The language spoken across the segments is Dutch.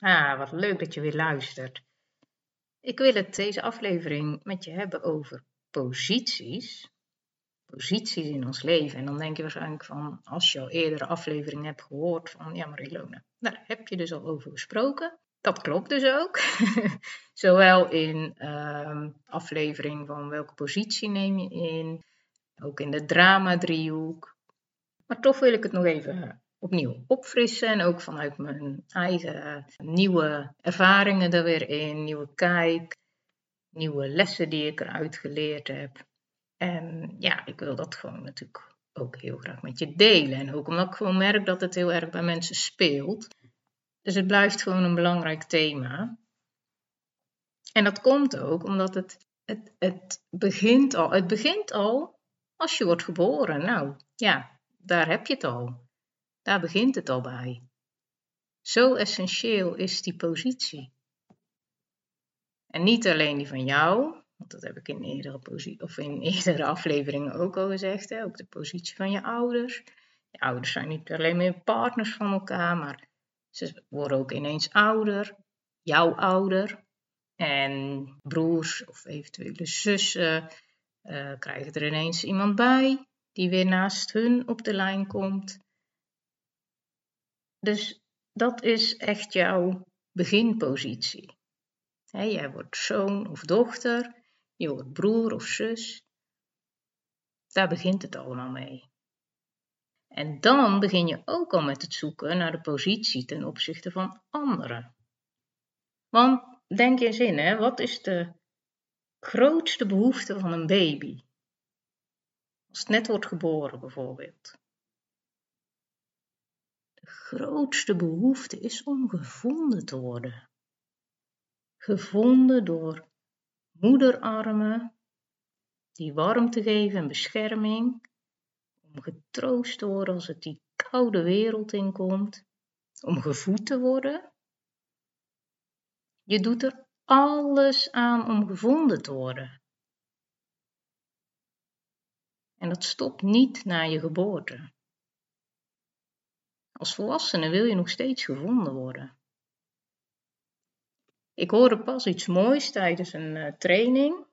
Ah, wat leuk dat je weer luistert. Ik wil het deze aflevering met je hebben over posities. Posities in ons leven. En dan denk je waarschijnlijk van, als je al eerdere afleveringen hebt gehoord, van ja, maar Ilona, daar heb je dus al over gesproken. Dat klopt dus ook. Zowel in uh, aflevering van welke positie neem je in, ook in de drama-driehoek. Maar toch wil ik het nog even opnieuw opfrissen. En ook vanuit mijn eigen nieuwe ervaringen er weer in, nieuwe kijk, nieuwe lessen die ik eruit geleerd heb. En ja, ik wil dat gewoon natuurlijk ook heel graag met je delen. En ook omdat ik gewoon merk dat het heel erg bij mensen speelt. Dus het blijft gewoon een belangrijk thema. En dat komt ook omdat het, het, het, begint al. Het begint al als je wordt geboren. Nou ja, daar heb je het al. Daar begint het al bij. Zo essentieel is die positie. En niet alleen die van jou, want dat heb ik in eerdere, of in eerdere afleveringen ook al gezegd, hè, ook de positie van je ouders. Je ouders zijn niet alleen meer partners van elkaar, maar ze worden ook ineens ouder, jouw ouder. En broers of eventuele zussen uh, krijgen er ineens iemand bij die weer naast hun op de lijn komt. Dus dat is echt jouw beginpositie. jij wordt zoon of dochter, je wordt broer of zus. Daar begint het allemaal mee. En dan begin je ook al met het zoeken naar de positie ten opzichte van anderen. Want denk eens in, hè, wat is de grootste behoefte van een baby? Als het net wordt geboren bijvoorbeeld grootste behoefte is om gevonden te worden. Gevonden door moederarmen die warmte geven en bescherming, om getroost te worden als het die koude wereld inkomt, om gevoed te worden. Je doet er alles aan om gevonden te worden. En dat stopt niet na je geboorte. Als volwassene wil je nog steeds gevonden worden. Ik hoorde pas iets moois tijdens een uh, training.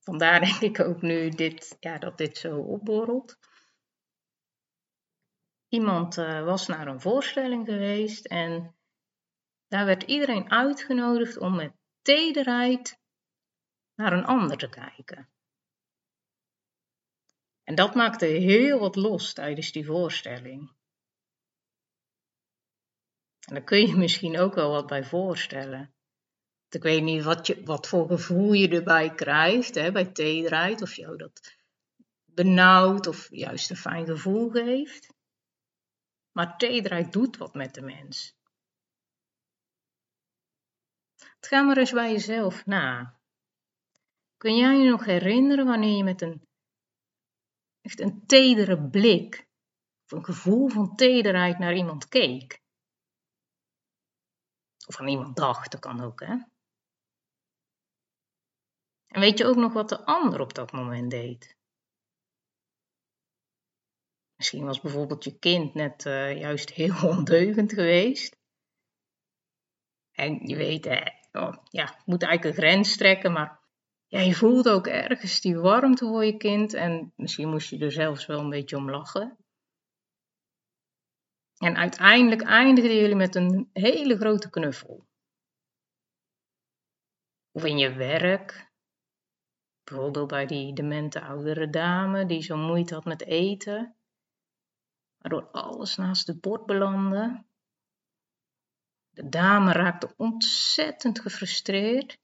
Vandaar denk ik ook nu dit, ja, dat dit zo opborrelt. Iemand uh, was naar een voorstelling geweest en daar werd iedereen uitgenodigd om met tederheid naar een ander te kijken. En dat maakte heel wat los tijdens die voorstelling. En daar kun je misschien ook wel wat bij voorstellen. Ik weet niet wat, je, wat voor gevoel je erbij krijgt hè, bij tederheid, of jou dat benauwd of juist een fijn gevoel geeft. Maar tederheid doet wat met de mens. Ga maar eens bij jezelf na. Kun jij je nog herinneren wanneer je met een echt een tedere blik of een gevoel van tederheid naar iemand keek. Of aan iemand dacht, dat kan ook, hè. En weet je ook nog wat de ander op dat moment deed? Misschien was bijvoorbeeld je kind net uh, juist heel ondeugend geweest. En je weet, hè, oh, ja, moet eigenlijk een grens trekken, maar ja, je voelt ook ergens die warmte voor je kind en misschien moest je er zelfs wel een beetje om lachen. En uiteindelijk eindigden jullie met een hele grote knuffel. Of in je werk, bijvoorbeeld bij die demente oudere dame die zo moeite had met eten, waardoor alles naast het bord belandde. De dame raakte ontzettend gefrustreerd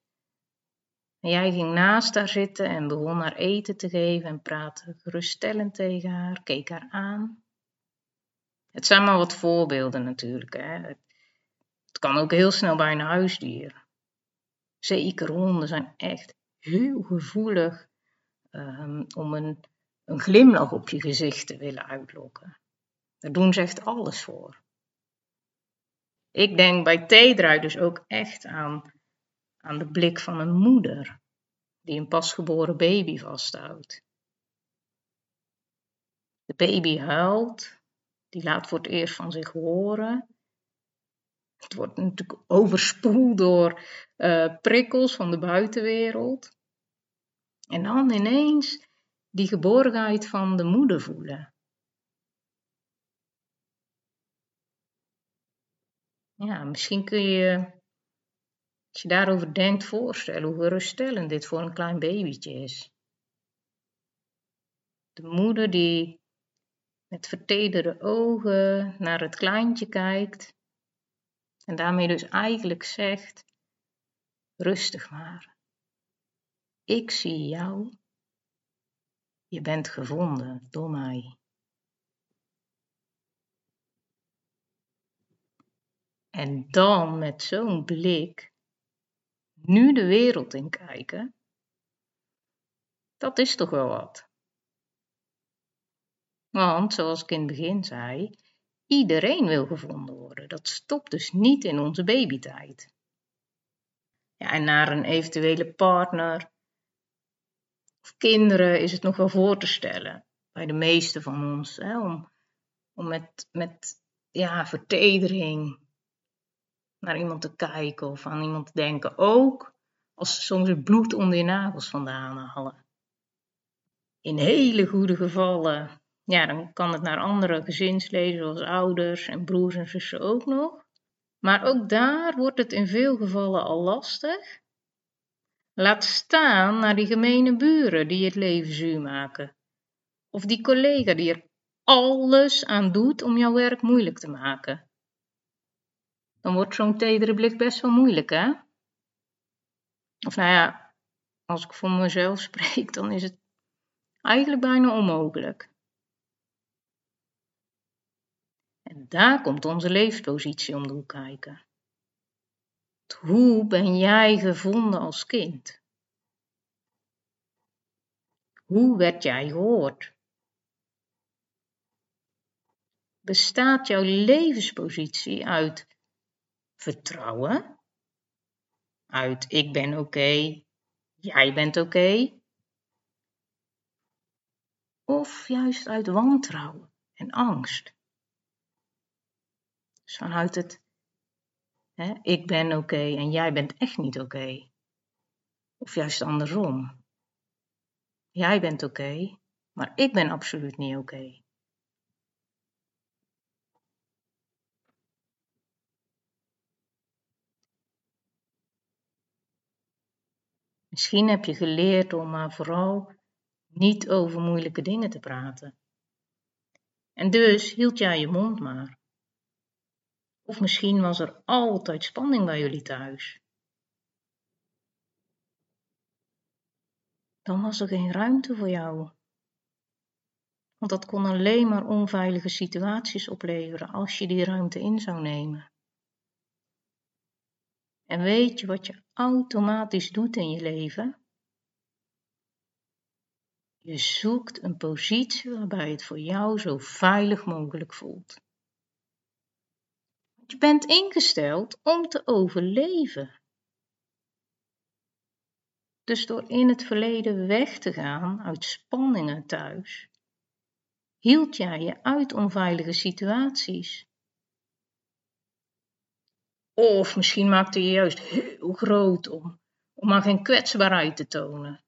en jij ging naast haar zitten en begon haar eten te geven en praatte geruststellend tegen haar, keek haar aan. Het zijn maar wat voorbeelden natuurlijk. Hè. Het kan ook heel snel bij een huisdier. Zeker honden zijn echt heel gevoelig um, om een, een glimlach op je gezicht te willen uitlokken. Daar doen ze echt alles voor. Ik denk bij theedraai dus ook echt aan, aan de blik van een moeder die een pasgeboren baby vasthoudt. De baby huilt, die laat voor het eerst van zich horen. Het wordt natuurlijk overspoeld door uh, prikkels van de buitenwereld. En dan ineens die geborgenheid van de moeder voelen. Ja, misschien kun je, als je daarover denkt, voorstellen hoe geruststellend dit voor een klein babytje is. De moeder die met vertederde ogen naar het kleintje kijkt en daarmee dus eigenlijk zegt: rustig maar. Ik zie jou. Je bent gevonden door mij. En dan met zo'n blik nu de wereld in kijken, dat is toch wel wat. Want, zoals ik in het begin zei, iedereen wil gevonden worden. Dat stopt dus niet in onze babytijd. Ja, en naar een eventuele partner of kinderen is het nog wel voor te stellen. Bij de meeste van ons. Hè, om, om met, met ja, vertedering naar iemand te kijken of aan iemand te denken. Ook als ze soms het bloed onder je nagels vandaan halen. In hele goede gevallen, ja, dan kan het naar andere gezinsleden zoals ouders en broers en zussen ook nog. Maar ook daar wordt het in veel gevallen al lastig. Laat staan naar die gemene buren die het leven zuur maken. Of die collega die er alles aan doet om jouw werk moeilijk te maken dan wordt zo'n tedere blik best wel moeilijk, hè? Of nou ja, als ik voor mezelf spreek, dan is het eigenlijk bijna onmogelijk. En daar komt onze levenspositie om de kijken. Hoe ben jij gevonden als kind? Hoe werd jij gehoord? Bestaat jouw levenspositie uit vertrouwen, uit ik ben oké, jij bent oké, of juist uit wantrouwen en angst. Dus vanuit het hè, ik ben oké en jij bent echt niet oké. Of juist andersom. Jij bent oké, maar ik ben absoluut niet oké. Misschien heb je geleerd om maar vooral niet over moeilijke dingen te praten. En dus hield jij je mond maar. Of misschien was er altijd spanning bij jullie thuis. Dan was er geen ruimte voor jou. Want dat kon alleen maar onveilige situaties opleveren als je die ruimte in zou nemen. En weet je wat je automatisch doet in je leven? Je zoekt een positie waarbij het voor jou zo veilig mogelijk voelt. Je bent ingesteld om te overleven. Dus door in het verleden weg te gaan uit spanningen thuis, hield jij je uit onveilige situaties. Of misschien maakte je juist heel groot om, om maar geen kwetsbaarheid te tonen.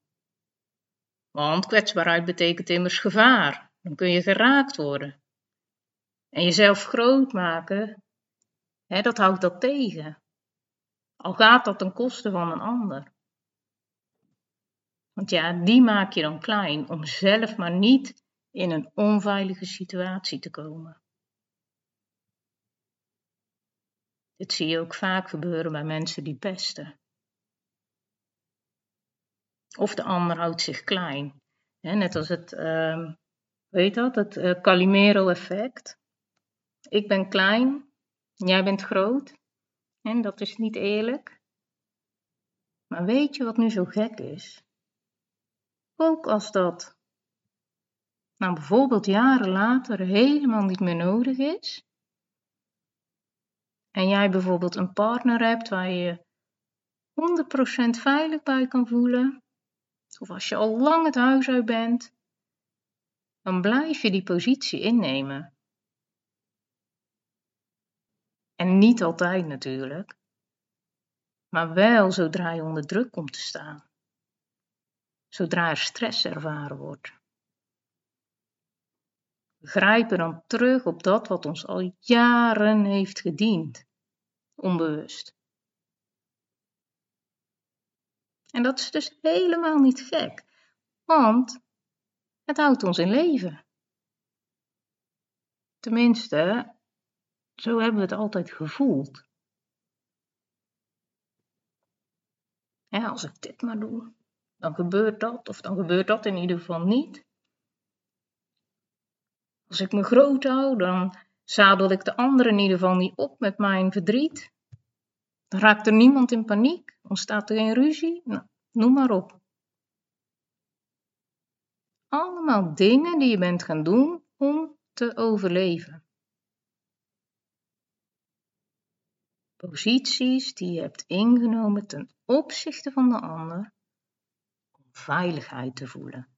Want kwetsbaarheid betekent immers gevaar. Dan kun je geraakt worden. En jezelf groot maken, hè, dat houdt dat tegen. Al gaat dat ten koste van een ander. Want ja, die maak je dan klein om zelf maar niet in een onveilige situatie te komen. Dit zie je ook vaak gebeuren bij mensen die pesten. Of de ander houdt zich klein. net als het, weet dat, het uh, Calimero-effect. Ik ben klein, jij bent groot. En dat is niet eerlijk. Maar weet je wat nu zo gek is? Ook als dat, nou bijvoorbeeld jaren later, helemaal niet meer nodig is. En jij bijvoorbeeld een partner hebt waar je 100% veilig bij kan voelen. Of als je al lang het huis uit bent. Dan blijf je die positie innemen. En niet altijd natuurlijk. Maar wel zodra je onder druk komt te staan. Zodra er stress ervaren wordt. We grijpen dan terug op dat wat ons al jaren heeft gediend. Onbewust. En dat is dus helemaal niet gek, want het houdt ons in leven. Tenminste, zo hebben we het altijd gevoeld. Ja, als ik dit maar doe, dan gebeurt dat, of dan gebeurt dat in ieder geval niet. Als ik me groot hou, dan zadel ik de anderen in ieder geval niet op met mijn verdriet. Dan raakt er niemand in paniek, ontstaat er geen ruzie, nou, noem maar op. Allemaal dingen die je bent gaan doen om te overleven. Posities die je hebt ingenomen ten opzichte van de ander om veiligheid te voelen.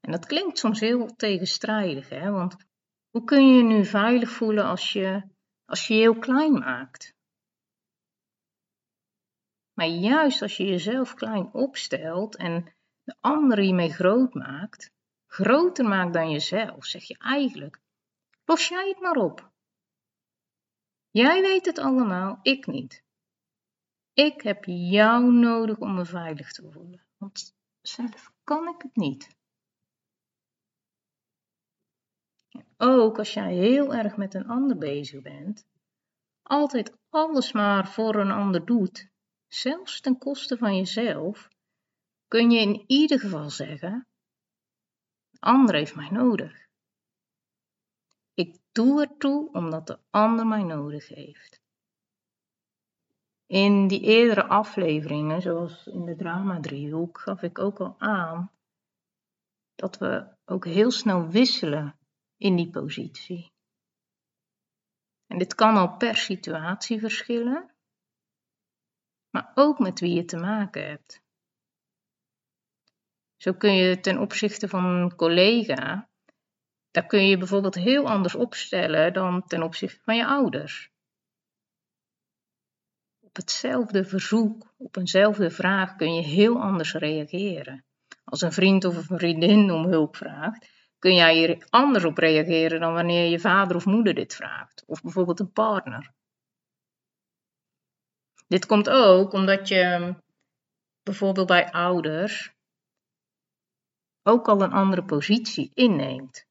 En dat klinkt soms heel tegenstrijdig, hè? want hoe kun je je nu veilig voelen als je, als je je heel klein maakt? Maar juist als je jezelf klein opstelt en de ander hiermee groot maakt, groter maakt dan jezelf, zeg je eigenlijk: los jij het maar op. Jij weet het allemaal, ik niet. Ik heb jou nodig om me veilig te voelen, want zelf kan ik het niet. Ook als jij heel erg met een ander bezig bent, altijd alles maar voor een ander doet, zelfs ten koste van jezelf, kun je in ieder geval zeggen: de ander heeft mij nodig. Ik doe ertoe omdat de ander mij nodig heeft. In die eerdere afleveringen, zoals in de drama-driehoek, gaf ik ook al aan dat we ook heel snel wisselen in die positie. En dit kan al per situatie verschillen, maar ook met wie je te maken hebt. Zo kun je ten opzichte van een collega, daar kun je bijvoorbeeld heel anders opstellen dan ten opzichte van je ouders. Op hetzelfde verzoek, op eenzelfde vraag kun je heel anders reageren. Als een vriend of een vriendin om hulp vraagt, kun jij hier anders op reageren dan wanneer je vader of moeder dit vraagt, of bijvoorbeeld een partner. Dit komt ook omdat je bijvoorbeeld bij ouders ook al een andere positie inneemt.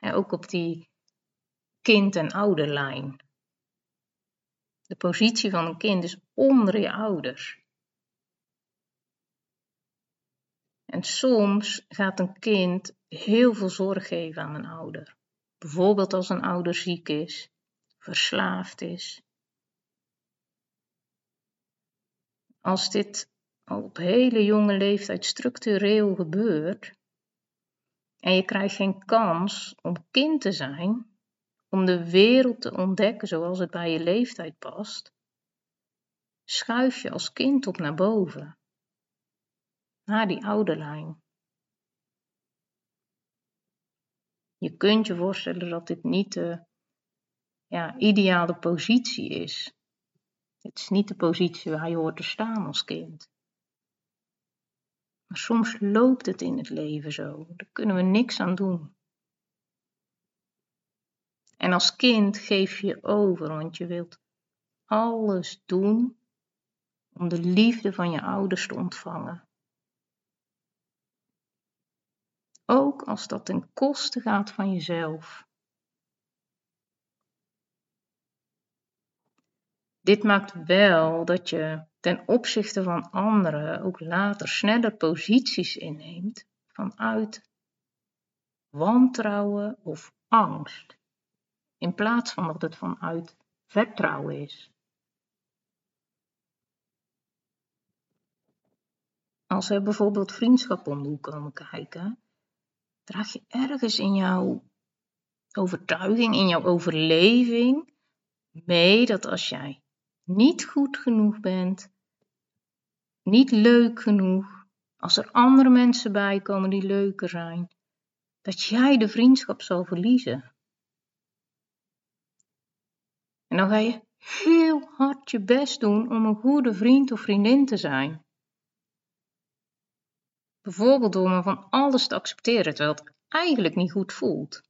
ook op die kind- en ouderlijn. De positie van een kind is onder je ouders. En soms gaat een kind heel veel zorg geven aan een ouder. Bijvoorbeeld als een ouder ziek is, verslaafd is. Als dit al op hele jonge leeftijd structureel gebeurt en je krijgt geen kans om kind te zijn, om de wereld te ontdekken zoals het bij je leeftijd past, schuif je als kind op naar boven, naar die oude lijn. Je kunt je voorstellen dat dit niet de ja, ideale positie is. Het is niet de positie waar je hoort te staan als kind. Maar soms loopt het in het leven zo. Daar kunnen we niks aan doen. En als kind geef je over, want je wilt alles doen om de liefde van je ouders te ontvangen. ook als dat ten koste gaat van jezelf. Dit maakt wel dat je ten opzichte van anderen ook later sneller posities inneemt vanuit wantrouwen of angst, in plaats van dat het vanuit vertrouwen is. Als we bijvoorbeeld vriendschap om komen kijken, draag je ergens in jouw overtuiging, in jouw overleving mee dat als jij niet goed genoeg bent, niet leuk genoeg, als er andere mensen bij komen die leuker zijn, dat jij de vriendschap zal verliezen. En dan ga je heel hard je best doen om een goede vriend of vriendin te zijn. Bijvoorbeeld door me van alles te accepteren terwijl het eigenlijk niet goed voelt.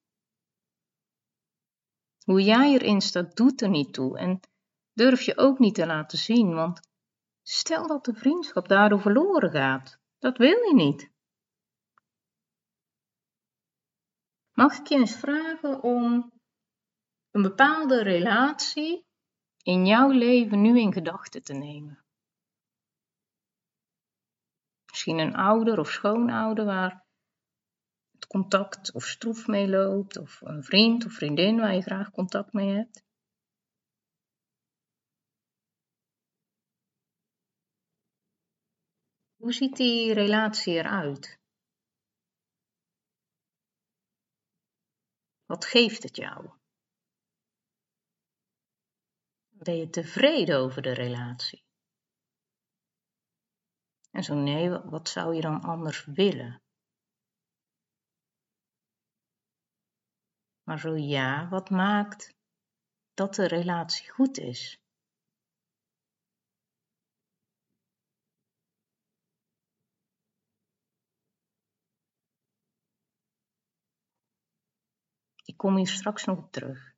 Hoe jij erin staat doet er niet toe en durf je ook niet te laten zien, want stel dat de vriendschap daardoor verloren gaat, dat wil je niet. Mag ik je eens vragen om een bepaalde relatie in jouw leven nu in gedachten te nemen? Misschien een ouder of schoonouder waar het contact of stroef mee loopt, of een vriend of vriendin waar je graag contact mee hebt. Hoe ziet die relatie eruit? Wat geeft het jou? Ben je tevreden over de relatie? En zo nee, wat zou je dan anders willen? Maar zo ja, wat maakt dat de relatie goed is? Ik kom hier straks nog op terug.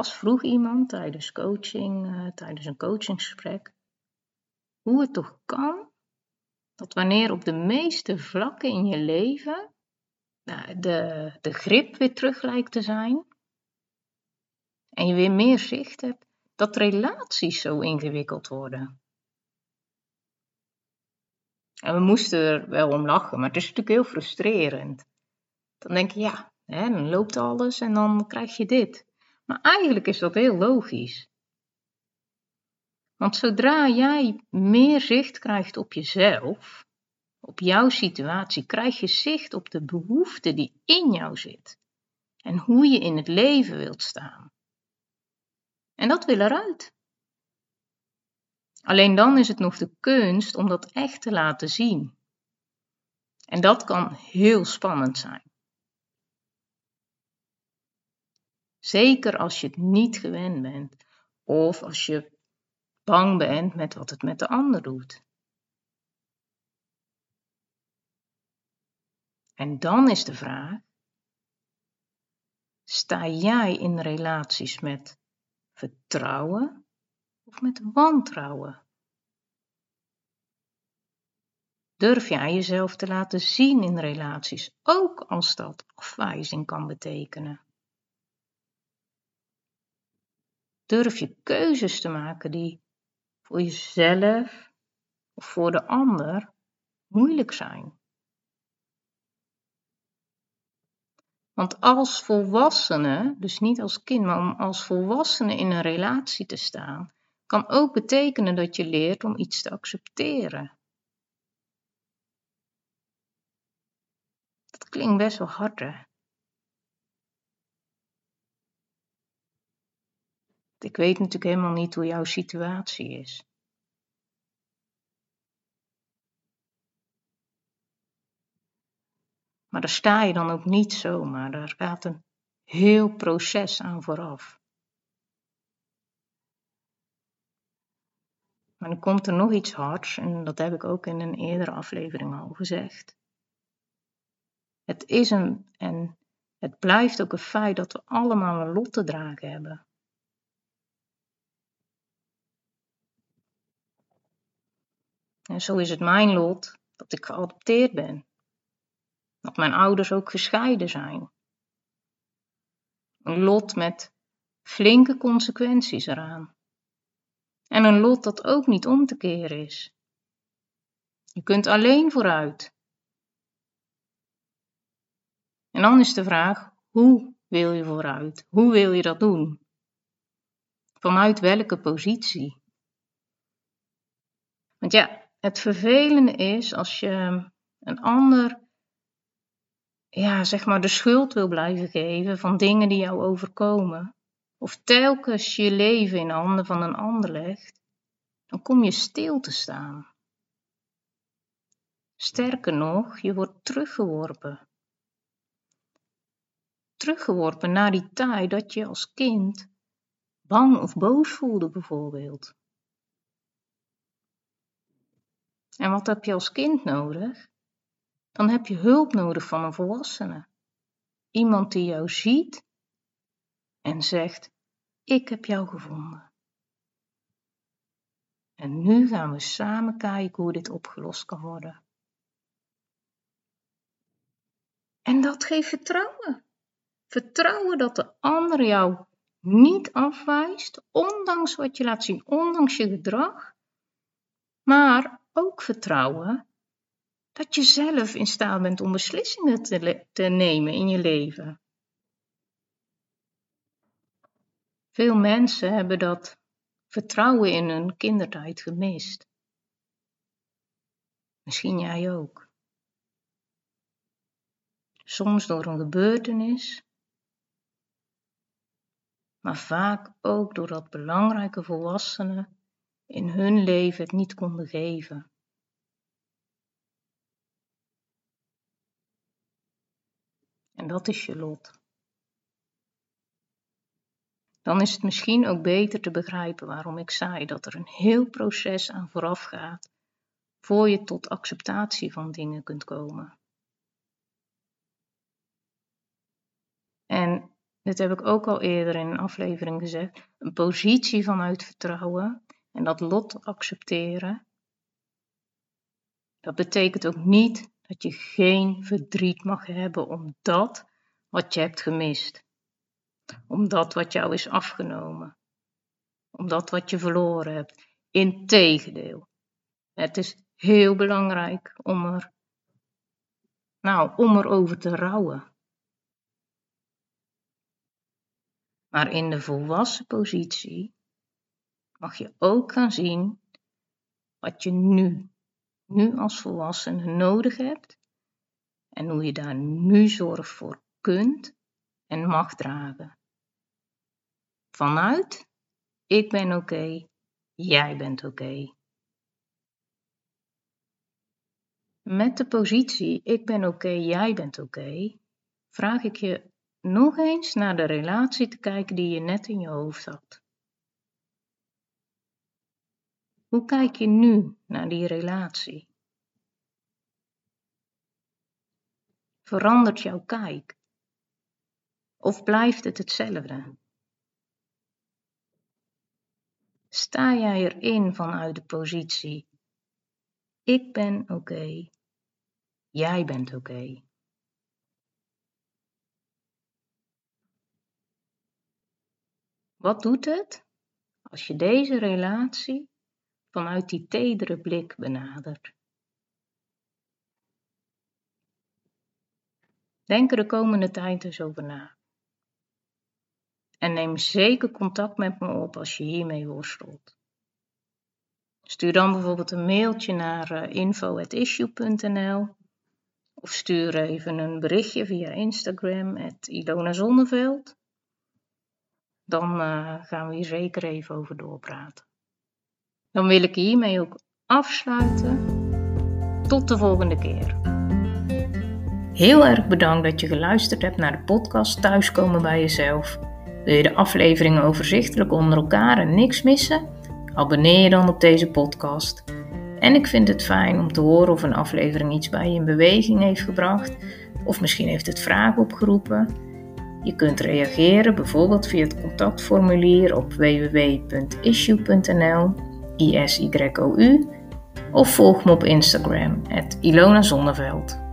Pas vroeg iemand tijdens coaching, uh, tijdens een coachingsgesprek, hoe het toch kan dat wanneer op de meeste vlakken in je leven nou, de, de grip weer terug lijkt te zijn en je weer meer zicht hebt, dat relaties zo ingewikkeld worden. En we moesten er wel om lachen, maar het is natuurlijk heel frustrerend. Dan denk je, ja, hè, dan loopt alles en dan krijg je dit. Maar eigenlijk is dat heel logisch. Want zodra jij meer zicht krijgt op jezelf, op jouw situatie, krijg je zicht op de behoefte die in jou zit en hoe je in het leven wilt staan. En dat wil eruit. Alleen dan is het nog de kunst om dat echt te laten zien. En dat kan heel spannend zijn. Zeker als je het niet gewend bent of als je bang bent met wat het met de ander doet. En dan is de vraag: sta jij in relaties met vertrouwen of met wantrouwen? Durf jij jezelf te laten zien in relaties, ook als dat afwijzing kan betekenen? Durf je keuzes te maken die voor jezelf of voor de ander moeilijk zijn? Want als volwassene, dus niet als kind, maar om als volwassene in een relatie te staan, kan ook betekenen dat je leert om iets te accepteren. Dat klinkt best wel hard, hè? Ik weet natuurlijk helemaal niet hoe jouw situatie is. Maar daar sta je dan ook niet zomaar. Daar gaat een heel proces aan vooraf. Maar dan komt er nog iets hards, en dat heb ik ook in een eerdere aflevering al gezegd. Het is een, en het blijft ook een feit dat we allemaal een lot te dragen hebben. En zo is het mijn lot dat ik geadopteerd ben. Dat mijn ouders ook gescheiden zijn. Een lot met flinke consequenties eraan. En een lot dat ook niet om te keren is. Je kunt alleen vooruit. En dan is de vraag: hoe wil je vooruit? Hoe wil je dat doen? Vanuit welke positie? Want ja, het vervelende is als je een ander, ja, zeg maar, de schuld wil blijven geven van dingen die jou overkomen, of telkens je leven in handen van een ander legt, dan kom je stil te staan. Sterker nog, je wordt teruggeworpen. Teruggeworpen naar die tijd dat je als kind bang of boos voelde, bijvoorbeeld. En wat heb je als kind nodig? Dan heb je hulp nodig van een volwassene. Iemand die jou ziet en zegt: Ik heb jou gevonden. En nu gaan we samen kijken hoe dit opgelost kan worden. En dat geeft vertrouwen. Vertrouwen dat de ander jou niet afwijst, ondanks wat je laat zien, ondanks je gedrag, maar ook vertrouwen dat je zelf in staat bent om beslissingen te, nemen in je leven. Veel mensen hebben dat vertrouwen in hun kindertijd gemist. Misschien jij ook. Soms door een gebeurtenis, maar vaak ook doordat belangrijke volwassenen in hun leven het niet konden geven. En dat is je lot. Dan is het misschien ook beter te begrijpen waarom ik zei dat er een heel proces aan vooraf gaat voor je tot acceptatie van dingen kunt komen. En dit heb ik ook al eerder in een aflevering gezegd, een positie vanuit vertrouwen en dat lot accepteren. Dat betekent ook niet dat je geen verdriet mag hebben om dat wat je hebt gemist, om dat wat jou is afgenomen, om dat wat je verloren hebt. Integendeel, het is heel belangrijk om er, nou, om erover te rouwen. Maar in de volwassen positie mag je ook gaan zien wat je nu, nu als volwassene nodig hebt en hoe je daar nu zorg voor kunt en mag dragen. Vanuit ik ben oké, jij bent oké. Met de positie ik ben oké, jij bent oké, vraag ik je nog eens naar de relatie te kijken die je net in je hoofd had. Hoe kijk je nu naar die relatie? Verandert jouw kijk? Of blijft het hetzelfde? Sta jij erin vanuit de positie: ik ben oké, jij bent oké. Wat doet het als je deze relatie vanuit die tedere blik benadert? Denk er de komende tijd eens over na. En neem zeker contact met me op als je hiermee worstelt. Stuur dan bijvoorbeeld een mailtje naar eh, info.issue.nl of stuur even een berichtje via Instagram, Ilona Zonneveld dan uh, gaan we hier zeker even over doorpraten. Dan wil ik hiermee ook afsluiten. Tot de volgende keer. Heel erg bedankt dat je geluisterd hebt naar de podcast Thuiskomen bij jezelf. Wil je de afleveringen overzichtelijk onder elkaar en niks missen? Abonneer je dan op deze podcast. En ik vind het fijn om te horen of een aflevering iets bij je in beweging heeft gebracht, of misschien heeft het vragen opgeroepen. Je kunt reageren bijvoorbeeld via het contactformulier op www.issue.nl ISYOU of volg me op Instagram, Ilona Zonneveld.